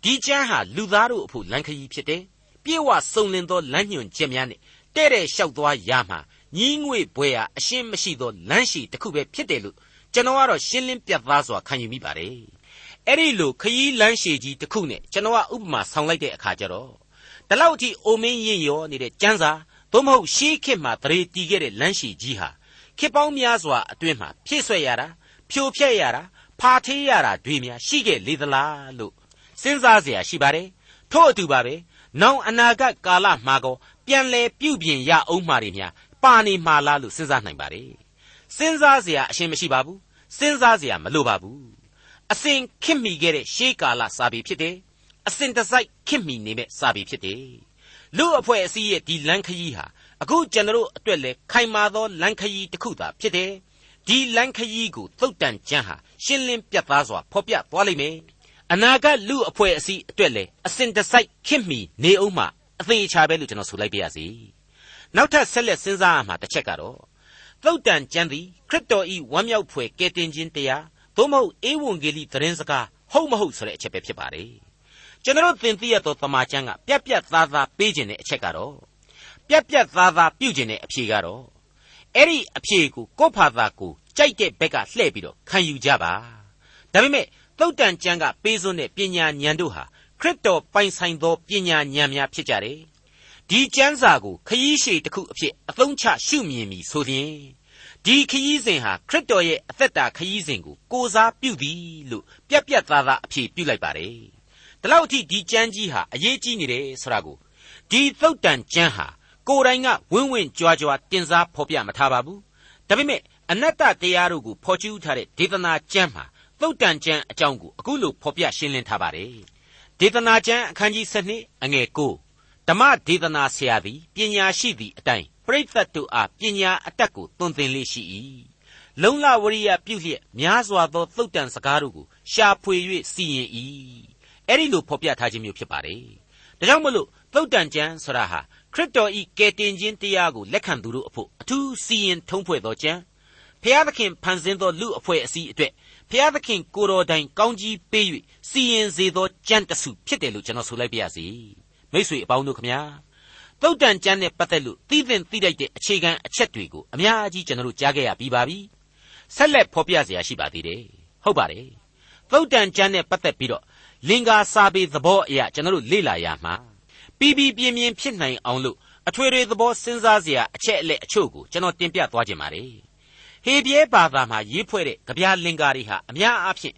ဒီကျမ်းဟာလူသားတို့အဖို့လမ်းခရီးဖြစ်တယ်။ပြေဝစုံလင်သောလမ်းညွန်ချက်များနဲ့တဲ့တဲ့လျှောက်သွားရမှာညီးငွေဘွယ်ဟာအရှင်းမရှိသောလမ်းရှိတစ်ခုပဲဖြစ်တယ်လို့ကျွန်တော်ကတော့ရှင်းလင်းပြတ်သားစွာခံယူမိပါတယ်။အဲ့ဒီလိုခရီးလမ်းရှည်ကြီးတစ်ခုနဲ့ကျွန်တော်ကဥပမာဆောင်လိုက်တဲ့အခါကျတော့ ဒီလောက်အထိအိုမင်းရင်ရောနေတဲ့ကျမ်းစာသို့မဟုတ်ရှေးခေတ်မှာတရေတီးခဲ့တဲ့လမ်းရှည်ကြီးဟာခေတ်ပေါင်းများစွာအတွင်းမှာဖြည့်ဆွဲရတာဖြိုဖျက်ရတာဖာထေးရတာတွေများရှိခဲ့လေသလားလို့စဉ်းစားเสียရှိပါတယ်ထို့အတူပါပဲနောင်အနာဂတ်ကာလမှာကောပြန်လဲပြုပြင်ရအောင်မှာတွေများပါနေမှာလားလို့စဉ်းစားနိုင်ပါတယ်စဉ်းစားเสียအရှင်းမရှိပါဘူးစဉ်းစားเสียမလိုပါဘူးအစဉ်ခင်မိခဲ့တဲ့ရှေးကာလစာပေဖြစ်တယ် အစဉ်တစိုက်ခင်မိနေမဲ့စာပေဖြစ်တယ်လူအဖွဲ့အစည်းရဲ့ဒီလမ်းခရီးဟာအခုကျွန်တော်အတွက်လဲခိုင်မာသောလမ်းခရီးတစ်ခုသာဖြစ်တယ်ဒီလမ်းခရီးကိုသုတ်တန်ကျမ်းဟာရှင်းလင်းပြတ်သားစွာဖော်ပြသွားလိမ့်မယ်အနာဂတ်လူအဖွဲ့အစည်းအတွက်လည်းအစဉ်တစိုက်ခင်မီနေအောင်မှအသေးချာပဲလို့ကျွန်တော်ဆိုလိုက်ပါရစေနောက်ထပ်ဆက်လက်စဉ်းစားရမှာတစ်ချက်ကတော့သုတ်တန်ကျမ်းသည်ခရစ်တော်ဤဝမ်းမြောက်ဖွယ်ကယ်တင်ခြင်းတရားသို့မဟုတ်ဧဝံဂေလိသတင်းစကားဟုတ်မဟုတ်ဆိုတဲ့အချက်ပဲဖြစ်ပါတယ် ကျွန်တော်သင်သိရသောတမန်ကျမ်းကပြက်ပြက်သားသားပေးခြင်းတဲ့အချက်ကတော့ပြက်ပြက်သားသားပြုခြင်းတဲ့အဖြေကတော့အဲ့ဒီအဖြေကိုကိုယ့်ဖာသာကိုကြိုက်တဲ့ဘက်ကလှည့်ပြီးတော့ခံယူကြပါဒါပေမဲ့သုတ်တန်ကျမ်းကပေးစွန်းတဲ့ပညာဉာဏ်တို့ဟာခရစ်တော်ပိုင်ဆိုင်သောပညာဉာဏ်များဖြစ်ကြတယ်ဒီကျမ်းစာကိုခရီးရှည်တစ်ခုအဖြစ်အသုံးချရှုမြင်ပြီဆိုရင်ဒီခရီးစဉ်ဟာခရစ်တော်ရဲ့အသက်တာခရီးစဉ်ကိုကိုစားပြုသည်လို့ပြက်ပြက်သားသားအဖြေပြုလိုက်ပါတယ်။ ဒါလောက်အထိဒီကျမ်းကြီးဟာအရေးကြီးနေတယ်ဆိုတာကိုဒီသုတ်တန်ကျမ်းဟာကိုယ်တိုင်ကဝင်းဝင်းကြွားကြွားတင်စားဖော်ပြမထားပါဘူး။ဒါပေမဲ့အနတ္တတရားတို့ကိုဖော်ကျူးထားတဲ့ဒေသနာကျမ်းမှာသုတ်တန်ကျမ်းအကြောင်းကိုအခုလိုဖော်ပြရှင်းလင်းထားပါတယ်။ဒေသနာကျမ်းအခန်းကြီး7အငယ်9ဓမ္မဒေသနာဆရာသည်ပညာရှိသည့်အတိုင်းပရိသတ်တို့အားပညာအတတ်ကိုသွန်သင်လေးရှိ၏လုံလဝရိယပြုလျက်များစွာသောသုတ်တန်စကားတို့ကိုရှာဖွေ၍စီရင်၏ အဲ့ဒီလိုဖော်ပြထားခြင်းမျိုးဖြစ်ပါတယ်ဒါကြောင့်မလို့သုတ်တန်ကျမ်းဆိုတာဟာခရစ်တော်ဤကယ်တင်ခြင်းတရားကိုလက်ခံသူတို့အဖို့အထူးစီရင်ထုံးဖွဲ့သောကျမ်းဖျားသခင်ဖန်ဆင်းသောလူအဖွဲ့အစည်းအတွက်ဖျားသခင်ကိုတော်တိုင်ကောင်းကြီးပေး၍စီရင်စေသောကြံတစုဖြစ်တယ်လို့ကျွန်တော်ဆိုလိုက်ပါရစေမိတ်ဆွေအပေါင်းတို့ခမညာသုတ်တန်ကျမ်းနဲ့ပတ်သက်လို့သိသင့်သိလိုက်တဲ့အခြေခံအချက်တွေကိုအများကြီးကျွန်တော်တို့ကြားခဲ့ရပြီးပါပြီဆက်လက်ဖော်ပြเสียရှိပါသေးတယ်ဟုတ်ပါတယ်သုတ်တန်ကျမ်းနဲ့ပတ်သက်ပြီးတော့ လင်္ကာစာပေသဘောအရာကျွန်တော်တို့လေ့လာရမှာပြီးပြီးပြင်းပြင်းဖြစ်နိုင်အောင်လို့အထွေထွေသဘောစဉ်းစားစရာအချက်အလက်အချို့ကိုကျွန်တော်တင်ပြသွားခြင်းပါတယ်ဟေပြဲဘာသာမှာရေးဖွဲ့တဲ့ကြပြလင်္ကာတွေဟာအများအားဖြင့်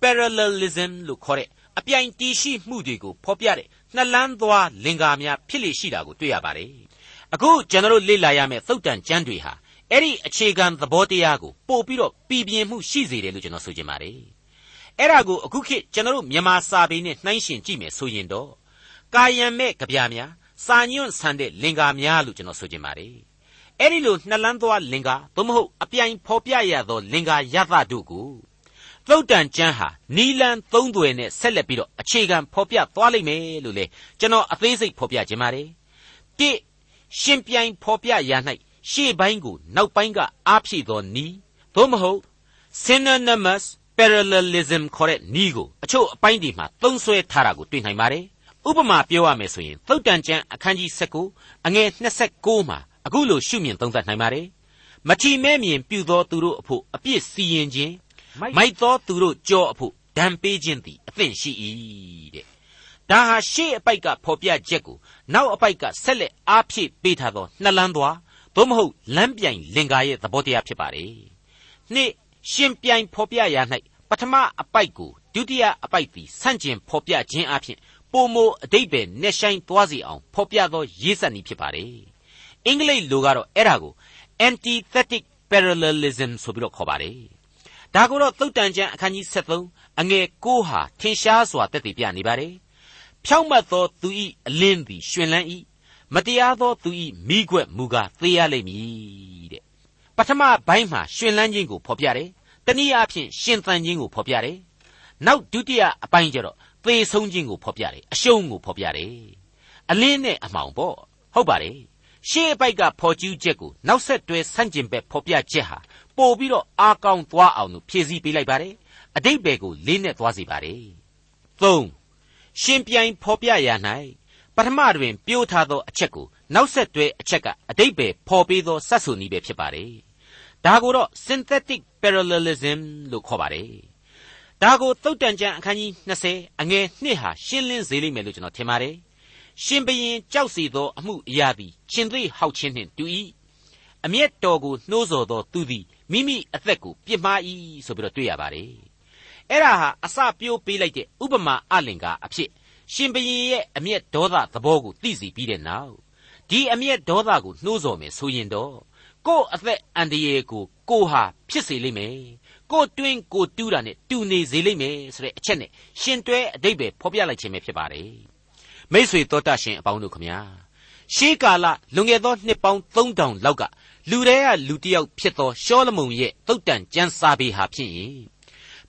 parallelism လို့ခေါ်တဲ့အပြိုင်တီးရှိမှုတွေကိုဖော်ပြတဲ့နှလန်းသွားလင်္ကာများဖြစ်လေရှိတာကိုတွေ့ရပါတယ်အခုကျွန်တော်တို့လေ့လာရမယ့်သုတ်တန်ကျမ်းတွေဟာအဲ့ဒီအခြေခံသဘောတရားကိုပို့ပြီးတော့ပြည်ပြင်းမှုရှိစေတယ်လို့ကျွန်တော်ဆိုချင်ပါတယ် အဲ့ဒါကိုအခုခေတ်ကျွန်တော်တို့မြန်မာစာပေနဲ့နှိုင်းယှဉ်ကြည့်မယ်ဆိုရင်တော့ကာယံမဲ့ကြပြများစာညွန့်ဆန်တဲ့လင်္ကာများလို့ကျွန်တော်ဆိုချင်ပါတယ်အဲ့ဒီလိုနှလန်းသွားလင်္ကာသို့မဟုတ်အပြိုင်ဖော်ပြရသောလင်္ကာယသတို့ကိုသုတ်တန်ကျမ်းဟာနီလန်သုံးသွယ်နဲ့ဆက်လက်ပြီးတော့အခြေခံဖော်ပြသွားလိမ့်မယ်လို့လေကျွန်တော်အသေးစိတ်ဖော်ပြခြင်းပါတယ်။တိရှင်ပြိုင်ဖော်ပြရာ၌ရှေ့ပိုင်းကိုနောက်ပိုင်းကအားဖြည့်သောနီသို့မဟုတ် synonymous parallelism ခေါ်တဲ့နီကိုအချို့အပိုင်းဒီမှာသုံးဆွဲထားတာကိုတွေ့နိုင်ပါတယ်။ဥပမာပြောရမယ်ဆိုရင်သုတ်တန်ကျမ်းအခန်းကြီး19အငယ်26မှာအခုလိုရှုမြင်သုံးသပ်နိုင်ပါတယ်။မချီမဲမြင်ပြုသောသူတို့အဖို့အပြစ်စီရင်ခြင်းမိုက်သောသူတို့ကြောအဖို့ဒဏ်ပေးခြင်းသည်အသင့်ရှိ၏တဲ့ဒါဟာရှေ့အပိုက်ကဖော်ပြချက်ကိုနောက်အပိုက်ကဆက်လက်အားဖြည့်ပေးထားသောနှစ်လန်းသွားသို့မဟုတ်လမ်းပြိုင်လင်္ကာရဲ့သဘောတရားဖြစ်ပါတယ်နှစ် ရှင်ပြိုင်ဖော်ပြရာ၌ပထမအပိုက်ကိုဒုတိယအပိုက်သည်ဆန့်ကျင်ဖော်ပြခြင်းအပြင်ပုံမအတိတ်ပဲနှဆိုင်သွားစီအောင်ဖော်ပြသောရေးစက်နည်းဖြစ်ပါတယ်အင်္ဂလိပ်လိုကတော့အဲ့ဒါကို antithetic parallelism ဆိုပြီးတော့ခေါ်ပါတယ်ဒါကိုတော့သုတ်တန်ကျမ်းအခန်းကြီး73အငယ်6ဟာထင်ရှားစွာတက်တည်ပြနေပါတယ်။ဖြောင့်မတ်သောသူ၏အလင်းသည်ရှင်လန်း၏မတရားသောသူ၏မိခွက်မူကားသေရလိမ့်မည်တဲ့။ပထမဘိုင်းမှာရှင်လန်းခြင်းကိုဖော်ပြတယ်။ တနည်းအားဖြင့်ရှင်သန်ခြင်းကိုဖော်ပြတယ်။နောက်ဒုတိယအပိုင်းကျတော့သေဆုံးခြင်းကိုဖော်ပြတယ်။အရှုံးကိုဖော်ပြတယ်။အလင်းနဲ့အမှောင်ပေါ့ဟုတ်ပါတယ်။ရှေ့အပိုက်ကဖော်ကျူးချက်ကိုနောက်ဆက်တွဲဆန့်ကျင်ဘက်ဖော်ပြချက်ဟာပို့ပြီးတော့အားကောင်းသွားအောင်လို့ဖြည့်ဆည်းပေးလိုက်ပါတယ်အတိတ်ဘယ်ကိုလေးနဲ့သွားစေပါတယ်၃ရှင်ပြိုင်ဖော်ပြရ၌ပထမတွင်ပြောထားသောအချက်ကိုနောက်ဆက်တွဲအချက်ကအတိတ်ပဲဖော်ပေးသောစတ်ဆူနည်းပဲဖြစ်ပါတယ်ဒါကိုတော့ synthetic parallelism လို့ခေါ်ပါတယ်ဒါကိုသုတ်တန်ကျမ်းအခန်းကြီး20အငယ်1ဟာရှင်းလင်းစေလိမ့်မယ်လို့ကျွန်တော်ထင်ပါတယ်ရှင်ဘရင်ကြောက်စီသောအမှုအရာသည်ရှင်သိဟောက်ခြင်းနှင့်တူ၏အမျက်တော်ကိုနှိုးဆော်သောသူသည်မိမိအသက်ကိုပြစ်မှား၏ဆိုပြီးတော့တွေ့ရပါတယ်အဲ့ဒါဟာအစပြိုးပေးလိုက်တဲ့ဥပမာအလင်္ကာအဖြစ်ရှင်ဘရင်ရဲ့အမျက်ဒေါသသဘောကိုသိစီပြီးတဲ့နောက်ဒီအမျက်ဒေါသကိုနှိုးဆော်မယ်ဆိုရင်တော့ ကို့အသက်အန္တရာယ်ကိုကိုဟာဖြစ်စေလိမ့်မယ်ကိုတွင်းကိုတူးတာနဲ့တူနေစေလိမ့်မယ်ဆိုတဲ့အချက်နဲ့ရှင်တွဲအတိတ်ပဲဖော်ပြလိုက်ခြင်းပဲဖြစ်ပါတယ်မိษွေတော်တတ်ရှင်အပေါင်းတို့ခမညာရှေးကာလလွန်ခဲ့သောနှစ်ပေါင်း3000လောက်ကလူတွေကလူတယောက်ဖြစ်သောရှောလမုန်ရဲ့တုတ်တန်ကျမ်းစာပေဟာဖြစ်ရင်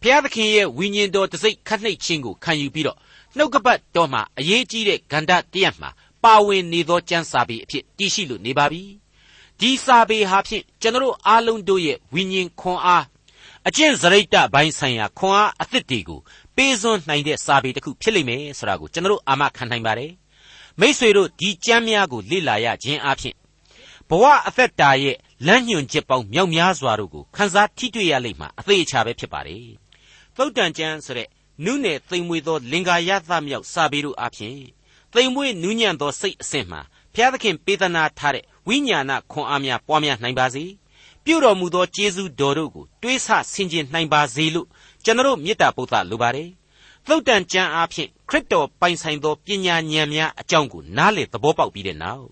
ဘုရားသခင်ရဲ့ဝိညာဉ်တော်တစိ့ခတ်နှိပ်ခြင်းကိုခံယူပြီးတော့နှုတ်ကပတ်တော်မှာအရေးကြီးတဲ့ဂန္ဓတရက်မှာပါဝင်နေသောကျမ်းစာပေအဖြစ်တည်ရှိလို့နေပါပြီ ဒီစာပေဟာဖြင့်ကျွန်တော်အားလုံးတို့ရဲ့ဝိညာဉ်ခွန်အားအကျင့်စရိတ်တပိုင်းဆိုင်ရာခွန်အားအသစ်တွေကိုပေးစွန်းနိုင်တဲ့စာပေတစ်ခုဖြစ်လိမ့်မယ်ဆိုတာကိုကျွန်တော်အာမခံနိုင်ပါတယ်မိษွေတို့ဒီကျမ်းများကိုလေ့လာရခြင်းအပြင်ဘဝအသက်တာရဲ့လမ်းညွှန်ချက်ပေါင်းမြောက်များစွာတို့ကိုခန်းစားထိတွေ့ရလိမ့်မှာအသေးအချာပဲဖြစ်ပါတယ်သုတ်တန်ကျမ်းဆိုတဲ့နုနယ်သိမ်မွေသောလင်္ကာယသမြောက်စာပေတို့အပြင်သိမ်မွေနူးညံ့သောစိတ်အစဉ်မှဘုရားသခင်ပေးသနာထားတဲ့ ဝိညာဏခွန်အားများပွားများနိုင်ပါစေပြုတော်မူသောကျေးဇူးတော်တို့ကိုတွေးဆဆင်ခြင်နိုင်ပါစေလို့ကျွန်တော်မေတ္တာပို့သလိုပါတယ်သုတ်တန်ကျမ်းအားဖြင့်ခရစ်တော်ပိုင်ဆိုင်သောပညာဉာဏ်များအကြောင်းကိုနားလေသဘောပေါက်ပြီးတဲ့နောက်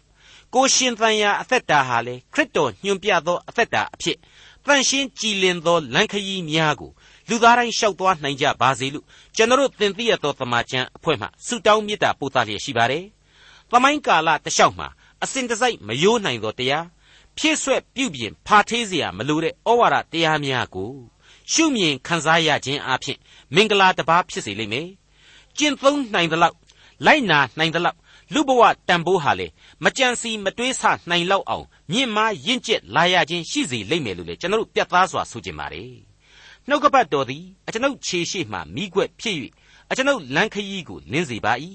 ကိုရှင်သန်ရာအသက်တာဟာလေခရစ်တော်ညွှန်ပြသောအသက်တာအဖြစ်တန်ရှင်းကြည်လင်သောလမ်းခရီးများကိုလူသားတိုင်းလျှောက်သွားနိုင်ကြပါစေလို့ကျွန်တော်သင်သိရသောသမာကျမ်းအဖွဲ့မှဆုတောင်းမေတ္တာပို့သလျက်ရှိပါတယ်။သမိုင်းကာလတလျှောက်မှာ အစဉ်တစိုက်မယိုးနိုင်သောတရားဖြည့်ဆွက်ပြုပြင်ဖာထေးเสียမလိုတဲ့ဩဝါဒတရားများကိုရှုမြင်ခန်းစားရခြင်းအပြင်မင်္ဂလာတစ်ပါးဖြစ်စေလိမ့်မယ်။ကျင့်သုံးနိုင်သလောက်လိုက်နာနိုင်သလောက်လူဘဝတန်ဖိုးဟာလေမကြံစီမတွေးဆနိုင်လောက်အောင်မြင့်မားရင့်ကျက်လာရခြင်းရှိစေလိမ့်မယ်လို့လေကျွန်တော်တို့ပြတ်သားစွာဆိုချင်ပါတယ်နှုတ်ကပတ်တော်သည်အကျွန်ုပ်ခြေရှိမှမိခွက်ဖြစ်၍အကျွန်ုပ်လမ်းခရီးကိုလင်းစေပါ၏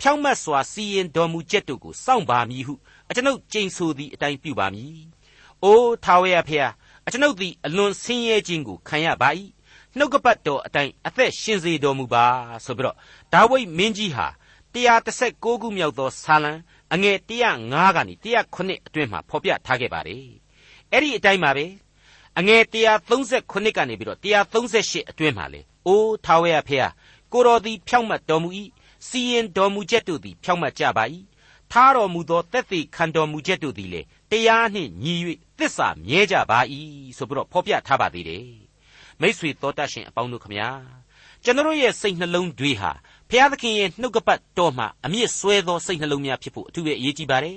ဖြောင့်မတ်စွာစီရင်တော်မူချက်တို့ကိုစောင့်ပါမည်ဟုအကျွန်ုပ်ကြိမ်ဆိုသည့်အတိုင်းပြုပါမည်အိုးထာဝရဖျားအကျွန်ုပ်သည်အလွန်ဆင်းရဲခြင်းကိုခံရပါ၏နှုတ်ကပတ်တော်အတိုင်းအသက်ရှင်စေတော်မူပါဆိုပြီးတော့ဒါဝိဒ်မင်းကြီးဟာ136ခုမြောက်သောဆာလံအငယ်105ကနေ109အတွင်းမှာဖော်ပြထားခဲ့ပါတယ်အဲ့ဒီအတိုင်းပါပဲအငယ်139ကနေပြီးတော့138အတွင်းမှာလေအိုးထာဝရဖေဟာကိုတော်သည်ဖြောင့်မတ်တော်မူ၏ စီရင်တော်မူချက်တို့သည်ဖြောင့်မတ်ကြပါ၏ထားတော်မူသောတက်သေးခံတော်မူချက်တို့သည်လေတရားနှင့်ညီ၍သစ္စာမြဲကြပါ၏ဆိုပြီးတော့ဖော်ပြထားပါသေးတယ်မိษွေတော်တတ်ရှင်အပေါင်းတို့ခမညာကျွန်တော်ရဲ့စိတ်နှလုံးတွေဟာဘုရားသခင်ရဲ့နှုတ်ကပတ်တော်မှာအမြင့်ဆွဲသောစိတ်နှလုံးများဖြစ်ဖို့အထူးပဲအရေးကြီးပါတယ်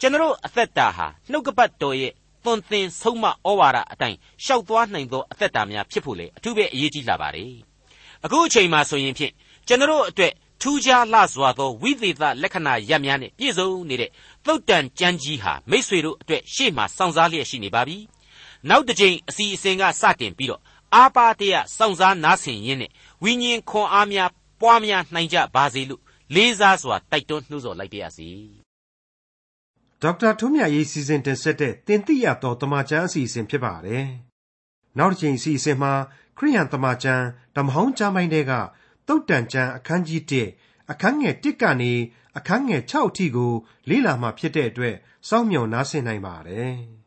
ကျွန်တော်အသက်တာဟာနှုတ်ကပတ်တော်ရဲ့သွန်သင်ဆုံးမဩဝါဒအတိုင်းရှောက်သွားနိုင်သောအသက်တာများဖြစ်ဖို့လေအထူးပဲအရေးကြီးလာပါတယ်အခုအချိန်မှာဆိုရင်ဖြင့်ကျွန်တော်အတွက် ထူးခြားလှစွာသောဝိသေသလက္ခဏာရပ်များနဲ့ပြည့်စုံနေတဲ့သုတ်တန်ကျမ်းကြီးဟာမိษွေတို့အတွက်ရှေ့မှာစောင့်စားလျက်ရှိနေပါပြီနောက်တစ်ချိန်အစီအစဉ်ကစတင်ပြီးတော့အာပါတရစောင့်စားနားဆင်ရင်းနဲ့ဝိညာဉ်ခွန်အားများပွားများနိုင်ကြပါစေလို့လေးစားစွာတိုက်တွန်းနှိုးဆော်လိုက်ပါရစေဒေါက်တာထွန်းမြတ်ရေးစီစဉ်တင်ဆက်တဲ့တင်ပြရတော်တမချန်းအစီအစဉ်ဖြစ်ပါတယ်နောက်တစ်ချိန်အစီအစဉ်မှာခရိယန်တမချန်းဓမ္မဟောင်းကျမ်းပိုင်းတွေက တုတ်တန်ကျမ်းအခန်းကြီး1အခန်းငယ်1ကနေအခန်းငယ်6အထိကို လေ့လာမှဖြစ်တဲ့အတွက်စောင့်မျှော်နားဆင်နိုင်ပါတယ်။